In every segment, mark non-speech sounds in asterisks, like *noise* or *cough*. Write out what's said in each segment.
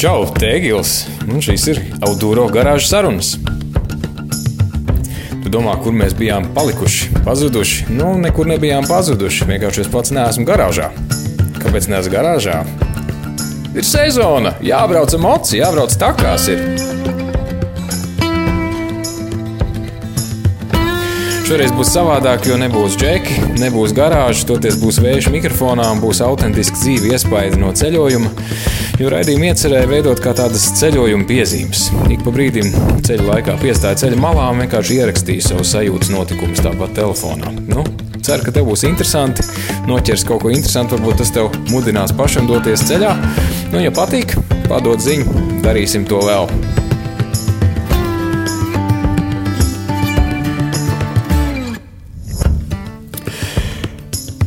Čau, Tēgils! Un šīs ir Audūro garāžas sarunas. Tu domā, kur mēs bijām palikuši, pazuduši? Nu, nekur nebijām pazuduši. Vienkārši es pats neesmu garāžā. Kāpēc neesmu garāžā? Ir sezona, jābrauc ar moci, jābrauc takās. Ir. Šoreiz būs savādāk, jo nebūs džeki, nebūs garāžas, toties būs vējš mikrofonā un būs autentiski dzīve iespaidi no ceļojuma jo raidījumu iecerēja veidot kā tādas ceļojuma piezīmes. Ik pa brīdim ceļa laikā piestāja ceļa malā un vienkārši ierakstīja savu sajūtas notikumus tāpat telefonā. Nu, ceru, ka tev būs interesanti, noķers kaut ko interesantu, varbūt tas tev mudinās pašam doties ceļā. Nu, ja patīk, padod ziņu, darīsim to vēl.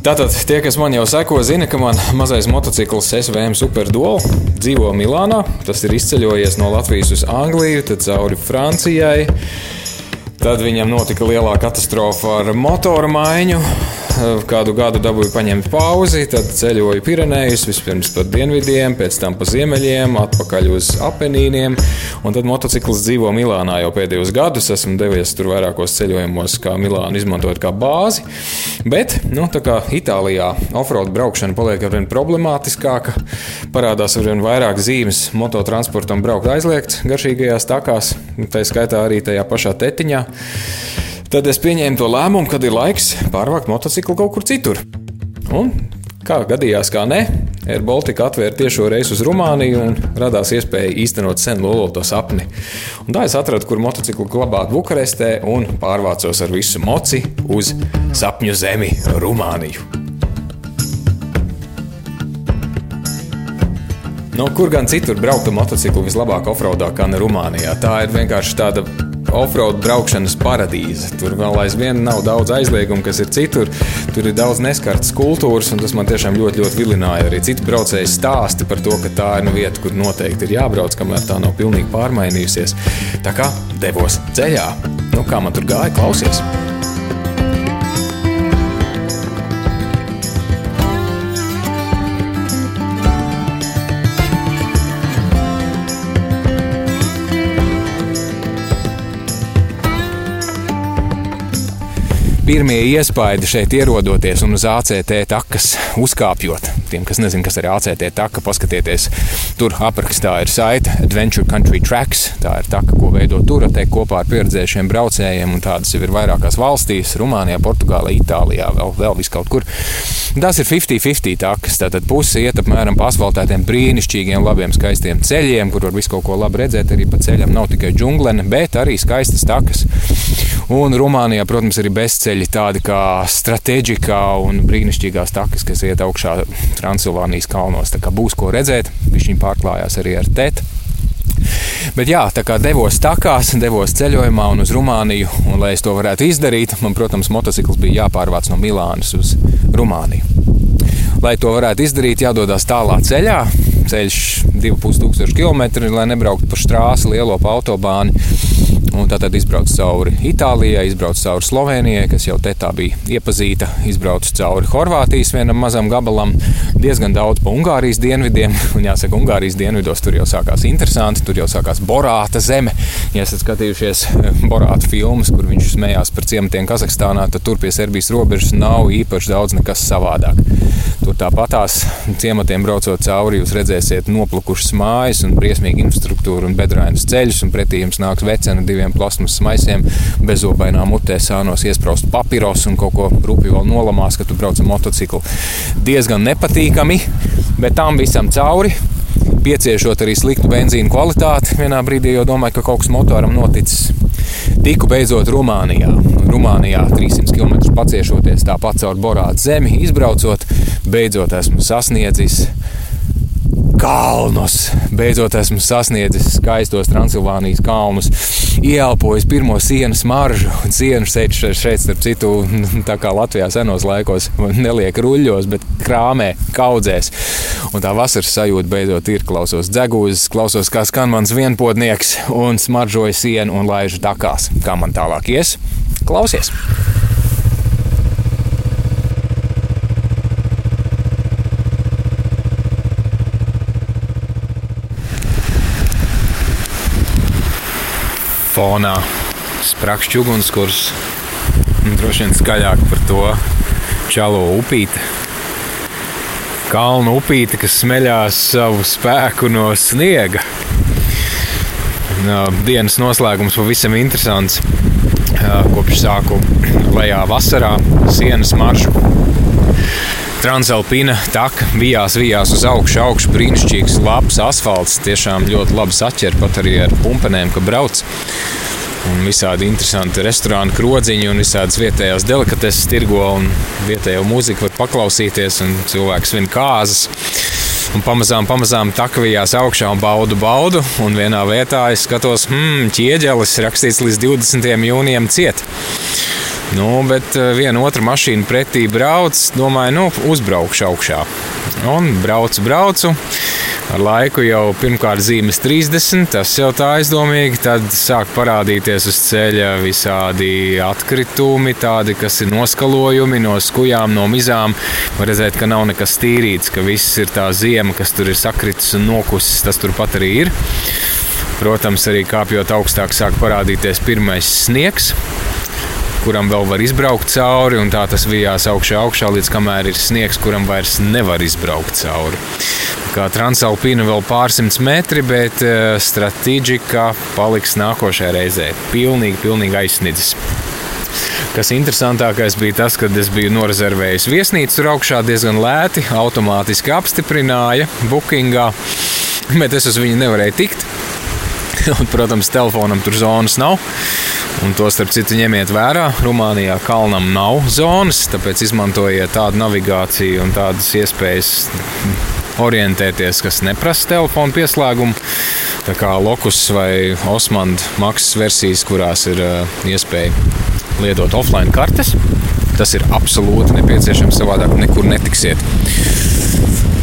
Tātad tie, kas man jau seko, zina, ka man mazais motociklis SVM Superdola dzīvo Milānā. Tas ir izceļojies no Latvijas uz Angliju, tad cauri Francijai. Tad viņam notika lielā katastrofa ar motoru maiņu. *laughs* Kādu gadu dabūju paņemt pauzi, tad ceļoju Pirenejus, vispirms pa dienvidiem, pēc tam pa ziemeļiem, atpakaļ uz Apenīniem. Un tad motociklis dzīvo Milānā jau pēdējos gadus. Esmu devies tur vairākos ceļojumos, kā Milānu izmantojot kā bāzi. Bet, nu, tā kā Itālijā offroad braukšana paliek arvien problemātiskāka, parādās arvien vairāk zīmes mototransportam braukt aizliegts garšīgajās takās, tā skaitā arī tajā pašā tetiņā. Tad es pieņēmu to lēmumu, kad ir laiks pārvākt motociklu kaut kur citur. Un, kā gadījās, kā ne, Air Baltica atvēra tiešo reisu uz Rumāniju un radās iespēja īstenot sen loloto sapni. Un tā es atradu, kur motociklu glabāt Bukarestē un pārvācos ar visu moci uz sapņu zemi, Rumāniju. Nu, kur gan citur braukt ar motociklu vislabāk offroadā, kā ne Rumānijā? Tā ir vienkārši tāda offroad braukšanas paradīze. Tur vēl aizvien nav daudz aizliegumu, kas ir citur. Tur ir daudz neskartas kultūras, un tas man tiešām ļoti, ļoti vilināja. Arī citi braucēji stāsti par to, ka tā ir nu vieta, kur noteikti ir jābrauc, kamēr tā nav pilnīgi pārmainījusies. Tā kā devos ceļā. Nu, kā man tur gāja, klausies! Pirmie iespaidi šeit ierodoties un uz ACT takas uzkāpjot. Tiem, kas nezina, kas ir ACT taka, paskatieties, tur aprakstā ir saite Adventure Country Tracks. Tā ir taka, ko veido turatē kopā ar pieredzējušiem braucējiem, un tādas jau ir vairākās valstīs - Rumānijā, Portugālē, Itālijā, vēl, vēl vis kaut kur. Tas ir 50-50 takas. Tātad puse iet apmēram pa asfaltētiem brīnišķīgiem, labiem, skaistiem ceļiem, kur var visu kaut ko labi redzēt. Arī pa ceļam nav tikai džunglene, bet arī skaistas takas. Un Rumānijā, protams, ir bezceļi tādi kā strateģikā un brīnišķīgās takas, kas iet augšā Transilvānijas kalnos. Tā kā būs ko redzēt, viņš pārklājās arī ar tētu. Bet jā, tā kā devos takās, devos ceļojumā un uz Rumāniju, un lai es to varētu izdarīt, man, protams, motocikls bija jāpārvāc no Milānas uz Rumāniju. Lai to varētu izdarīt, jādodas tālā ceļā. Ceļš 2500 km, lai nebrauktu pa strāsu, lielo pa autobānu. Un tā tad izbraucu cauri Itālijai, izbraucu cauri Slovenijai, kas jau te tā bija iepazīta, izbraucu cauri Horvātijas vienam mazam gabalam, diezgan daudz pa Ungārijas dienvidiem. *laughs* Un jāsaka, Ungārijas dienvidos tur jau sākās interesanti, tur jau sākās Borāta zeme. Ja esat skatījušies eh, Borāta filmas, kur viņš smējās par ciematiem Kazahstānā, tad tur pie Serbijas robežas nav īpaši daudz nekas savādāk. Tur tāpatās ciematiem braucot cauri, jūs redzēsiet noplukušas mājas un briesmīgu infrastruktūru un bedrainus ceļus, un pretī jums nāks vecena diviem plasmas maisiem, bezobainā mutē sānos iesprāst papīros un kaut ko rūpīgi vēl nolamās, ka tu brauc ar motociklu. Diezgan nepatīkami, bet tam visam cauri pieciešot arī sliktu benzīnu kvalitāti. Vienā brīdī jau domāju, ka kaut kas motoram noticis. Tiku beidzot Rumānijā. Rumānijā 300 km paciešoties tāpat caur Borātu zemi, izbraucot, beidzot esmu sasniedzis kalnus. Beidzot esmu sasniedzis skaistos Transilvānijas kalnus, ieelpojis pirmo sienas maržu. Sienu šeit, šeit, starp citu, *laughs* tā kā Latvijā senos laikos, neliek ruļļos, bet krāmē, kaudzēs. Un tā vasaras sajūta beidzot ir. Klausos dzegūzes, klausos, kā skan mans vienpotnieks, un smaržoju sienu un laižu takās. Kā man tālāk ies? Klausies! Fonā sprakšķi ugunskurs. Droši vien skaļāk par to čalo upīti. Kalnu upīti, kas smeļās savu spēku no sniega. Dienas noslēgums pavisam interesants. Kopš sāku *clears throat* lejā vasarā sienas maršu Transalpina taka vijās, vijās uz augšu, augšu brīnišķīgs, labs asfalts. Tiešām ļoti labi saķer pat arī ar pumpenēm, ka brauc. Un visādi interesanti restorāni, krodziņi un visādas vietējās delikateses tirgo un vietējo mūziku var paklausīties un cilvēks svin kāzas. Un pamazām, pamazām takavījās augšā un baudu, baudu. Un vienā vietā es skatos, hmm, ķieģelis rakstīts līdz 20. jūnijam ciet. Nu, bet eh, viena otra mašīna pretī brauc, domāju, nu, uzbraukšu augšā. Un braucu, braucu. Ar laiku jau pirmkārt zīmes 30, tas jau tā aizdomīgi. Tad sāk parādīties uz ceļa visādi atkritumi, tādi, kas ir noskalojumi no skujām, no mizām. Var redzēt, ka nav nekas tīrīts, ka viss ir tā ziema, kas tur ir sakritis un nokusis. Tas turpat arī ir. Protams, arī kāpjot augstāk, sāk parādīties pirmais sniegs kuram vēl var izbraukt cauri, un tā tas vijās augšā, augšā līdz kamēr ir sniegs, kuram vairs nevar izbraukt cauri. Kā Transalpīna vēl pārsimts metri, bet uh, strateģika paliks nākošajā reizē. Pilnīgi, pilnīgi aizsnidzis. Kas interesantākais bija tas, ka es biju norezervējis viesnīcu tur augšā diezgan lēti, automātiski apstiprināja bookingā, bet es uz viņu nevarēju tikt. *laughs* Un, protams, telefonam tur zonas nav. Un to starp citu ņemiet vērā. Rumānijā kalnam nav zonas, tāpēc izmantojiet tādu navigāciju un tādas iespējas orientēties, kas neprasa telefonu pieslēgumu. Tā kā Lokus vai Osmanda maksas versijas, kurās ir uh, iespēja lietot offline kartes, tas ir absolūti nepieciešams. Savādāk nekur netiksiet.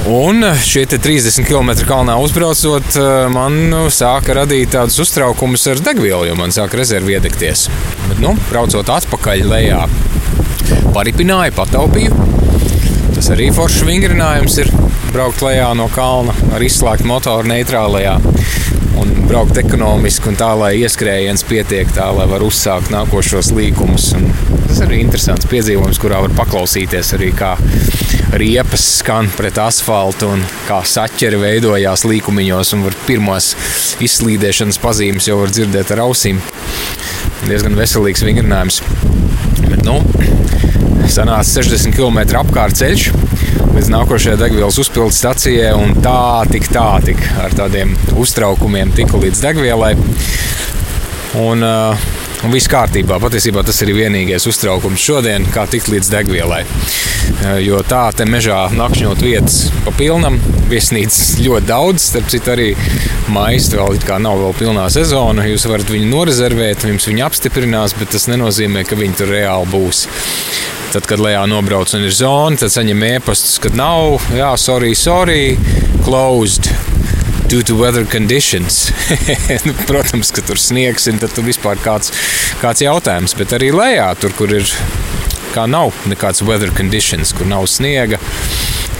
Un šie 30 km kalnā uzbraucot, eh, man nu, sāka radīt tādus uztraukumus ar degvielu, jo man sāka rezervi iedegties. Bet, nu, braucot atpakaļ lejā, paripināju, pataupīju. Tas arī foršs vingrinājums ir braukt lejā no kalna ar izslēgtu motoru neitrālajā un braukt ekonomiski un tā, lai ieskrējiens pietiek tā, lai var uzsākt nākošos līkumus. Un tas arī ir interesants piedzīvojums, kurā var paklausīties arī kā riepas skan pret asfaltu un kā saķeri veidojās līkumiņos un var pirmās izslīdēšanas pazīmes jau var dzirdēt ar ausīm. Diezgan veselīgs vingrinājums. Bet, nu, sanāca 60 km apkārt ceļš līdz nākošajai degvielas uzpildes stacijai, un tā tik tā, tik ar tādiem uztraukumiem tiku līdz degvielai. Un, uh, un viss kārtībā. Patiesībā tas ir vienīgais uztraukums šodien, kā tikt līdz degvielai. Eh, jo tā te mežā nakšņot vietas pa pilnam, viesnīcas ļoti daudz. Starp citu, arī maisa vēl nav vēl pilnā sezona. Jūs varat viņu norezervēt, jums viņi apstiprinās, bet tas nenozīmē, ka viņi tur reāli būs. Tad, kad lejā nobrauc un ir zona, tad saņem ēpastus, kad nav, jā, sorry, sorry, closed due to weather conditions. *laughs* Nu, protams, ka tur sniegs ir, tad tur vispār kāds, kāds jautājums. Bet arī lejā, tur, kur ir kā nav nekāds weather conditions, kur nav sniega.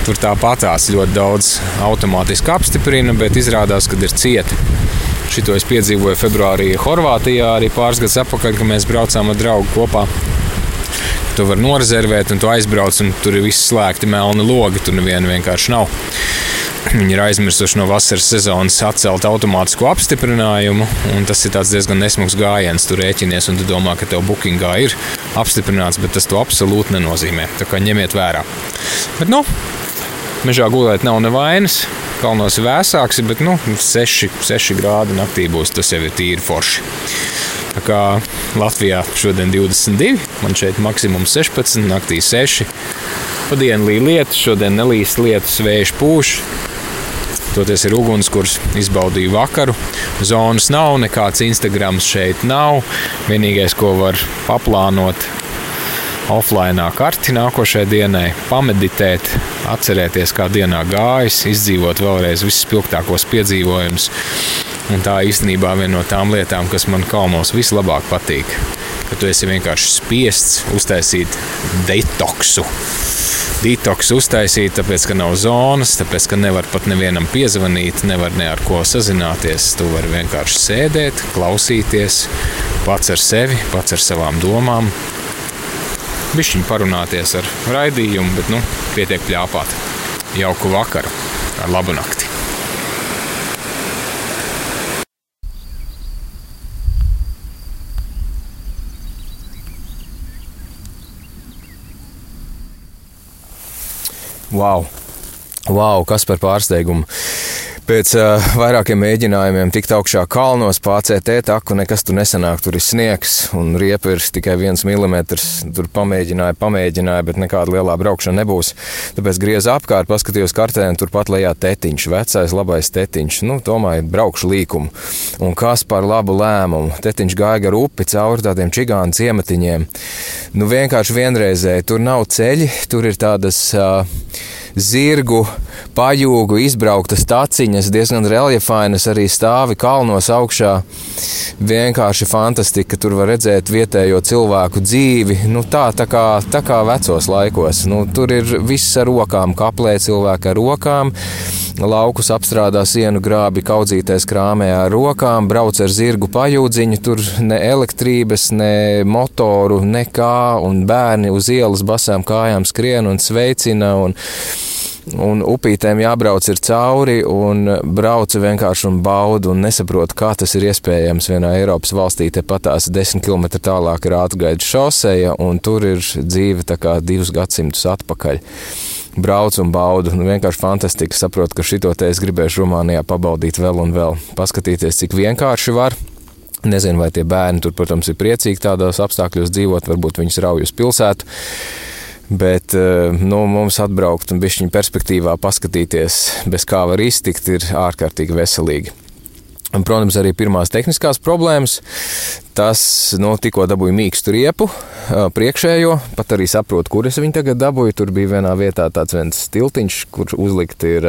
Tur tāpatās ļoti daudz automātiski apstiprina, bet izrādās, ka ir cieti. Šito es piedzīvoju februārī Horvātijā, arī pāris gadus atpakaļ, kad mēs braucām ar draugu kopā. Tu vari norezervēt, un tu aizbrauc, un tur ir viss slēgti melni logi. Tur neviena vienkārši nav. *clears throat* Viņi ir aizmirsuši no vasaras sezonas atcelt automātisko apstiprinājumu, un tas ir diezgan nesmags gājiens. Tur rēķinies, un tu domā, ka tev bookingā ir apstiprināts, bet tas to absolūti nenozīmē. Tā kā ņemiet vērā. Bet, nu, mežā gulēt nav nevainas. Kalnos vēsāks, bet nu, 6, 6 grādi naktī būs. Tas jau ir tīri forši. Tā kā Latvijā šodien 22, man šeit maksimums 16, naktī 6. Pa dienu līja lietus, šodien nelīs lietus, vējš pūš. Toties ir ugunskurs, izbaudīju vakaru. Zonas nav, nekāds Instagrams šeit nav. Vienīgais, ko var paplānot, offline karti nākošajai dienai, pameditēt, atcerēties, kā dienā gājis, izdzīvot vēlreiz visus spilgtākos piedzīvojumus. Un tā īstenībā viena no tām lietām, kas man kalnos vislabāk patīk. Ka tu esi vienkārši spiests uztaisīt detoksu. Detoksu uztaisīt, tāpēc, ka nav zonas, tāpēc, ka nevar pat nevienam piezvanīt, nevar ne ar ko sazināties. Tu vari vienkārši sēdēt, klausīties pats ar sevi, pats ar savām domām. Bišķiņi parunāties ar raidījumu, bet nu, pietiek pļāpāt. Jauku vakaru, ar labu nakti! Wow! wow, kas par pārsteigumu! Pēc uh, vairākiem mēģinājumiem tikt augšā kalnos, PCT taku nekas tur nesanāk. Tur ir sniegs un riepa ir tikai viens milimetrs. Tur pamēģināja, pamēģināja, bet nekāda lielā braukšana nebūs. Tāpēc griezu apkārt, paskatījos kartē, un turpat lejā tetiņš, vecais labais tetiņš. Nu, domāju, braukšu līkumu. Un kas par labu lēmumu? Tetiņš gāja gar upi cauri tādiem čigānu ciematiņiem. Nu, vienkārši vienreizēji. Tur nav ceļi, tur ir tādas. Uh, zirgu, pajūgu izbrauktas taciņas, diezgan reljefainas, arī stāvi kalnos augšā. Vienkārši fantastika. Tur var redzēt vietējo cilvēku dzīvi. Nu, tā, tā, kā, tā kā vecos laikos. Nu, tur ir viss ar rokām, kaplē cilvēki ar rokām. Laukus apstrādā sienu grābi, kaudzītais krāmē ar rokām, brauc ar zirgu pajūdziņu, tur ne elektrības, ne motoru, nekā, un bērni uz ielas basām kājām skrien un sveicina. Un, un upītēm jābrauc ir cauri, un braucu vienkārši un baudu, un nesaprotu, kā tas ir iespējams vienā Eiropas valstī. Tepat tās desmit km tālāk ir ātrgaidu šoseja, un tur ir dzīve tā kā divus gadsimtus atpakaļ. Braucu un baudu. Nu, vienkārši fantastiski. Saprotu, ka šito te es gribēšu Rumānijā pabaudīt vēl un vēl. Paskatīties, cik vienkārši var. Nezinu, vai tie bērni tur, protams, ir priecīgi tādos apstākļos dzīvot, varbūt viņus rauj uz pilsētu. Bet eh, nu, mums atbraukt un bišķiņu perspektīvā paskatīties, bez kā var iztikt, ir ārkārtīgi veselīgi. Un, protams, arī pirmās tehniskās problēmas. Tas nu, tikko dabūja mīkstu riepu, priekšējo, pat arī saprotu, kur es viņu tagad dabūju. Tur bija vienā vietā tāds viens tiltiņš, kur uzlikt ir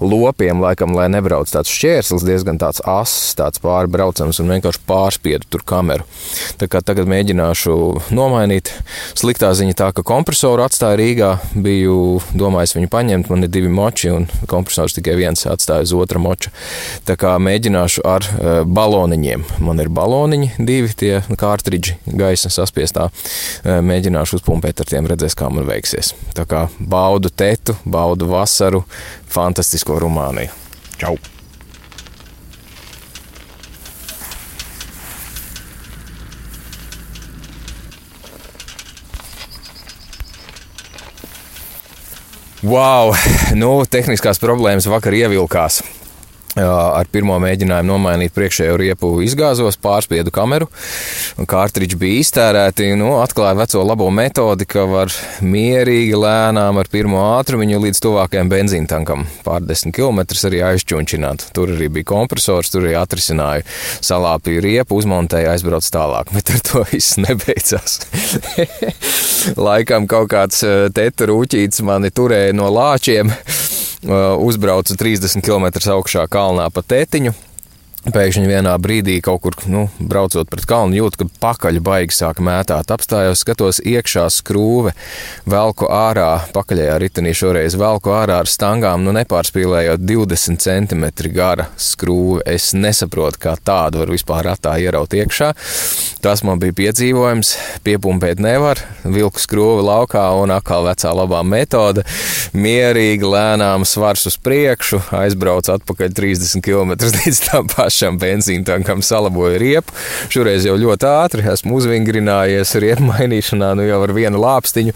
lopiem, laikam, lai nebrauc tāds šķērslis, diezgan tāds ass, tāds pārbraucams un vienkārši pārspiedu tur kameru. Tā kā tagad mēģināšu nomainīt. Sliktā ziņa tā, ka kompresoru atstāja Rīgā, biju domājis viņu paņemt, man ir divi moči un kompresors tikai viens atstāja uz otra moča. Tā kā mēģināšu ar baloniņiem. Man ir baloniņi divi divi tie kārtridži gaisa saspiestā. Mēģināšu uzpumpēt ar tiem, redzēs, kā man veiksies. Tā kā baudu tetu, baudu vasaru, fantastisko Rumāniju. Čau! Wow! Nu, tehniskās problēmas vakar ievilkās. Ar pirmo mēģinājumu nomainīt priekšējo riepu izgāzos, pārspiedu kameru, un kārtridži bija iztērēti. Nu, atklāja veco labo metodi, ka var mierīgi, lēnām ar pirmo ātrumu līdz tuvākajam benzīna tankam pārdesmit km arī aizčunčināt. Tur arī bija kompresors, tur arī atrisināja salāpīju riepu, uzmontēja, aizbrauc tālāk. Bet ar to viss *laughs* nebeidzās. Laikam kaut kāds teta rūķītis mani turēja no lāčiem. Uzbraucu 30 km augšā kalnā pa tētiņu. Pēkšņi vienā brīdī, kaut kur nu, braucot pret kalnu, jūtu, ka pakaļ baigi sāk mētāt. Apstājos, skatos iekšā skrūve, velku ārā, pakaļējā ritenī šoreiz velku ārā ar stangām, nu nepārspīlējot 20 cm gara skrūve. Es nesaprotu, kā tādu var vispār ratā ieraut iekšā. Tas man bija piedzīvojums, piepumpēt nevar, vilku skrūve laukā un atkal vecā labā metode. Mierīgi, lēnām svars uz priekšu, aizbrauc atpakaļ 30 km *laughs* līdz tam pašam pašam benzīntankam salaboju riepu. Šoreiz jau ļoti ātri esmu uzvingrinājies riepu mainīšanā, nu jau ar vienu lāpstiņu.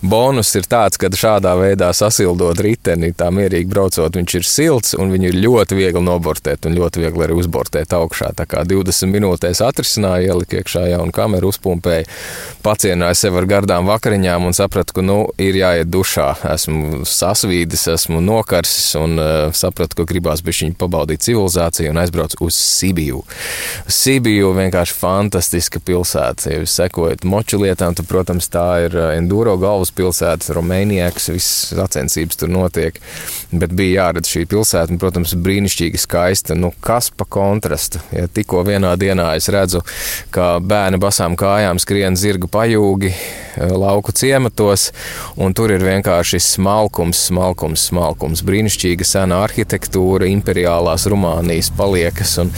Bonus ir tāds, ka šādā veidā sasildot riteni, tā mierīgi braucot, viņš ir silts un viņu ir ļoti viegli nobortēt un ļoti viegli arī uzbortēt augšā. Tā kā 20 minūtēs atrisināju, ieliku iekšā jaunu kameru, uzpumpēju, pacienāju sev ar gardām vakariņām un sapratu, ka nu, ir jāiet dušā. Esmu sasvīdis, esmu nokarsis un uh, sapratu, ka gribās bišķiņu pabaudīt civilizāciju un aizbraukt jāizbrauc uz Sibiju. Sibiju vienkārši fantastiska pilsēta. Ja jūs sekojat moču lietām, tad, protams, tā ir uh, Enduro galvaspilsēta, Romēnijāks, visas sacensības tur notiek. Bet bija jāredz šī pilsēta, un, protams, brīnišķīgi skaista. Nu, kas pa kontrastu? Ja tikko vienā dienā es redzu, kā bērni basām kājām skrien zirgu pajūgi uh, lauku ciematos, un tur ir vienkārši smalkums, smalkums, smalkums. Brīnišķīga sena arhitektūra, imperiālās Rumānijas paliekas. Un,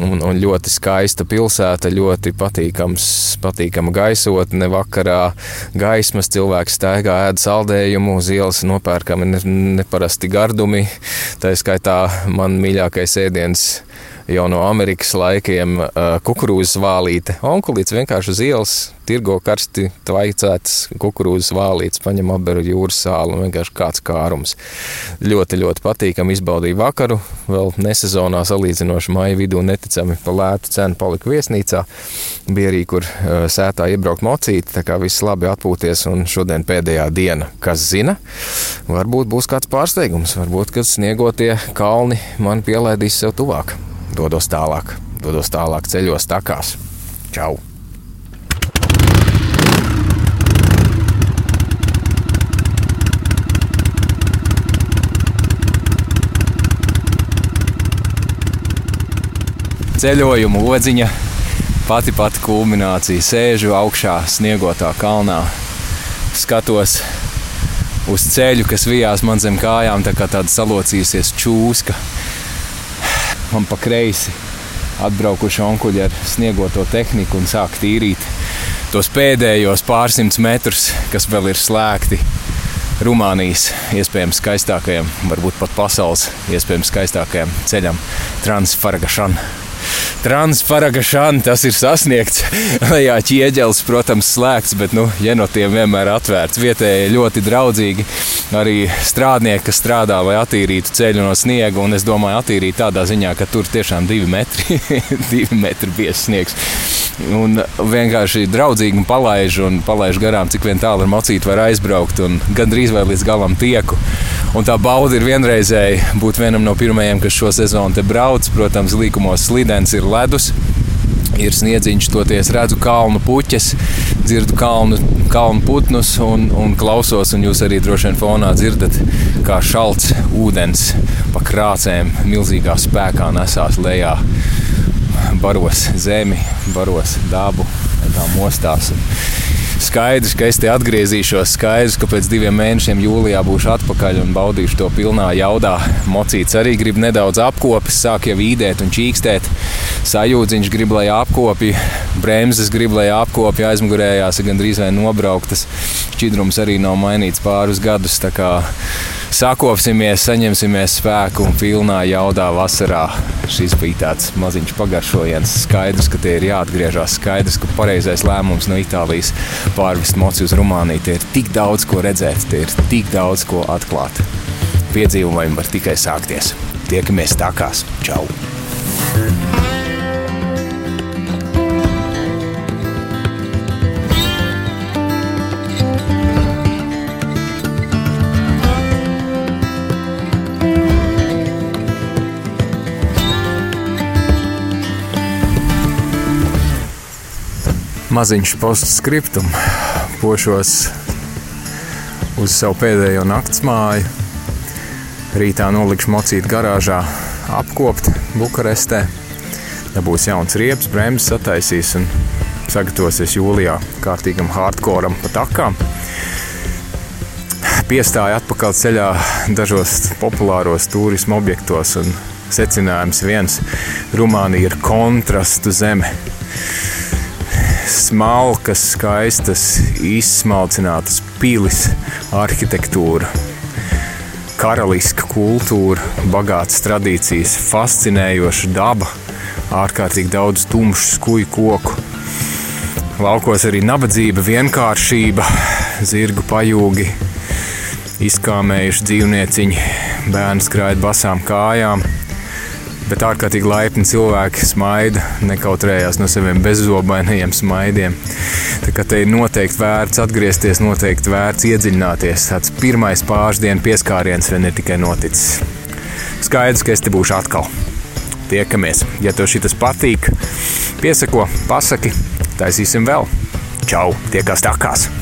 un, un ļoti skaista pilsēta, ļoti patīkams, patīkama gaisotne. Vakarā gaismas cilvēks staigā, ēd saldējumu, uz ielas nopērkami ne, neparasti gardumi. Tā skaitā man mīļākais ēdiens jau no Amerikas laikiem kukurūzas vālīte. Onkulīts vienkārši uz ielas tirgo karsti tvaicētas kukurūzas vālītes, paņem apberu jūras sāli un vienkārši kāds kārums. Ļoti, ļoti patīkami izbaudīja vakaru, vēl nesezonā salīdzinoši maija vidū neticami pa lētu cenu palika viesnīcā. Bija arī, kur sētā iebraukt mocīti, tā kā viss labi atpūties un šodien pēdējā diena. Kas zina, varbūt būs kāds pārsteigums, varbūt, kad sniegotie kalni man pielaidīs sev tuvāk dodos tālāk, dodos tālāk ceļos, takās. Čau! Ceļojuma odziņa, pati pati kulminācija. Sēžu augšā, sniegotā kalnā, skatos uz ceļu, kas vijās man zem kājām, tā kā tāda salocījusies čūska man pa kreisi atbraukuši onkuļi ar sniegoto tehniku un sāk tīrīt tos pēdējos pārsimtus metrus, kas vēl ir slēgti. Rumānijas iespējams skaistākajam, varbūt pat pasaules iespējams skaistākajam ceļam, Transfargašana. Transparagašana tas ir sasniegts. *laughs* Jā, ķieģelis, protams, slēgts, bet nu, jenotiem vienmēr atvērts. Vietēji ļoti draudzīgi. Arī strādnieki, kas strādā, lai attīrītu ceļu no sniega. Un es domāju, attīrīt tādā ziņā, ka tur tiešām divi metri, *laughs* divi metri biezs sniegs. Un vienkārši draudzīgi un palaiž, un palaiž garām, cik vien tālu ar mocīti var aizbraukt. Gandrīz vai līdz galam tieku. Un tā bauda ir vienreizēji būt vienam no pirmajiem, kas šo sezonu te brauc. Protams, līkumos slidens ir ledus. Ir sniedziņš, toties redzu kalnu puķes, dzirdu kalnu, kalnu putnus un, un klausos. Un jūs arī droši vien fonā dzirdat, kā šalts ūdens pa krācēm milzīgā spēkā nesās lejā. Baros zemi, baros dabu, tā mostās. Skaidrs, ka es te atgriezīšos. Skaidrs, ka pēc diviem mēnešiem jūlijā būšu atpakaļ un baudīšu to pilnā jaudā. Mocīts arī grib nedaudz apkopes, sāk jau īdēt un čīkstēt. Sajūdziņš grib, lai apkopi, bremzes grib, lai apkopi, aizmugurējās ir gandrīz vai nobrauktas. Šķidrums arī nav mainīts pāris gadus. Sakopsimies, saņemsimies spēku un pilnā jaudā vasarā. Šis bija tāds maziņš pagaršojiens. Skaidrs, ka tie ir jāatgriežas. Skaidrs, ka pareizais lēmums no Itālijas pārvest moci uz Rumāniju. Tie ir tik daudz ko redzēt, tie ir tik daudz ko atklāt. Piedzīvojumi var tikai sākties. Tiekamies takās. Čau! Maziņš postscriptum, pošos uz savu pēdējo naktas māju. Rītā nolikšu mocītu garāžā, apkopt Bukarestē. Dabūs jauns riepas, bremzes sataisīs un sagatavosies jūlijā kārtīgam hardcoream pa takām. Piestāja atpakaļ ceļā dažos populāros turismu objektos un secinājums viens - Rumānija ir kontrastu zeme smalkas, skaistas, izsmalcinātas pilis, arhitektūra, karaliska kultūra, bagātas tradīcijas, fascinējoša daba, ārkārtīgi daudz tumšu skuju koku. Laukos arī nabadzība, vienkāršība, zirgu pajūgi, izkāmējuši dzīvnieciņi, bērni skraida basām kājām bet ārkārtīgi laipni cilvēki smaida, nekautrējās no saviem bezzobainajiem smaidiem. Tā kā te ir noteikti vērts atgriezties, noteikti vērts iedziļināties. Tāds pirmais pāris dienu pieskāriens vēl ir tikai noticis. Skaidrs, ka es te būšu atkal. tiekamies. Ja tev šis patīk, piesako, pasaki, taisīsim vēl. Čau, tiekās takās!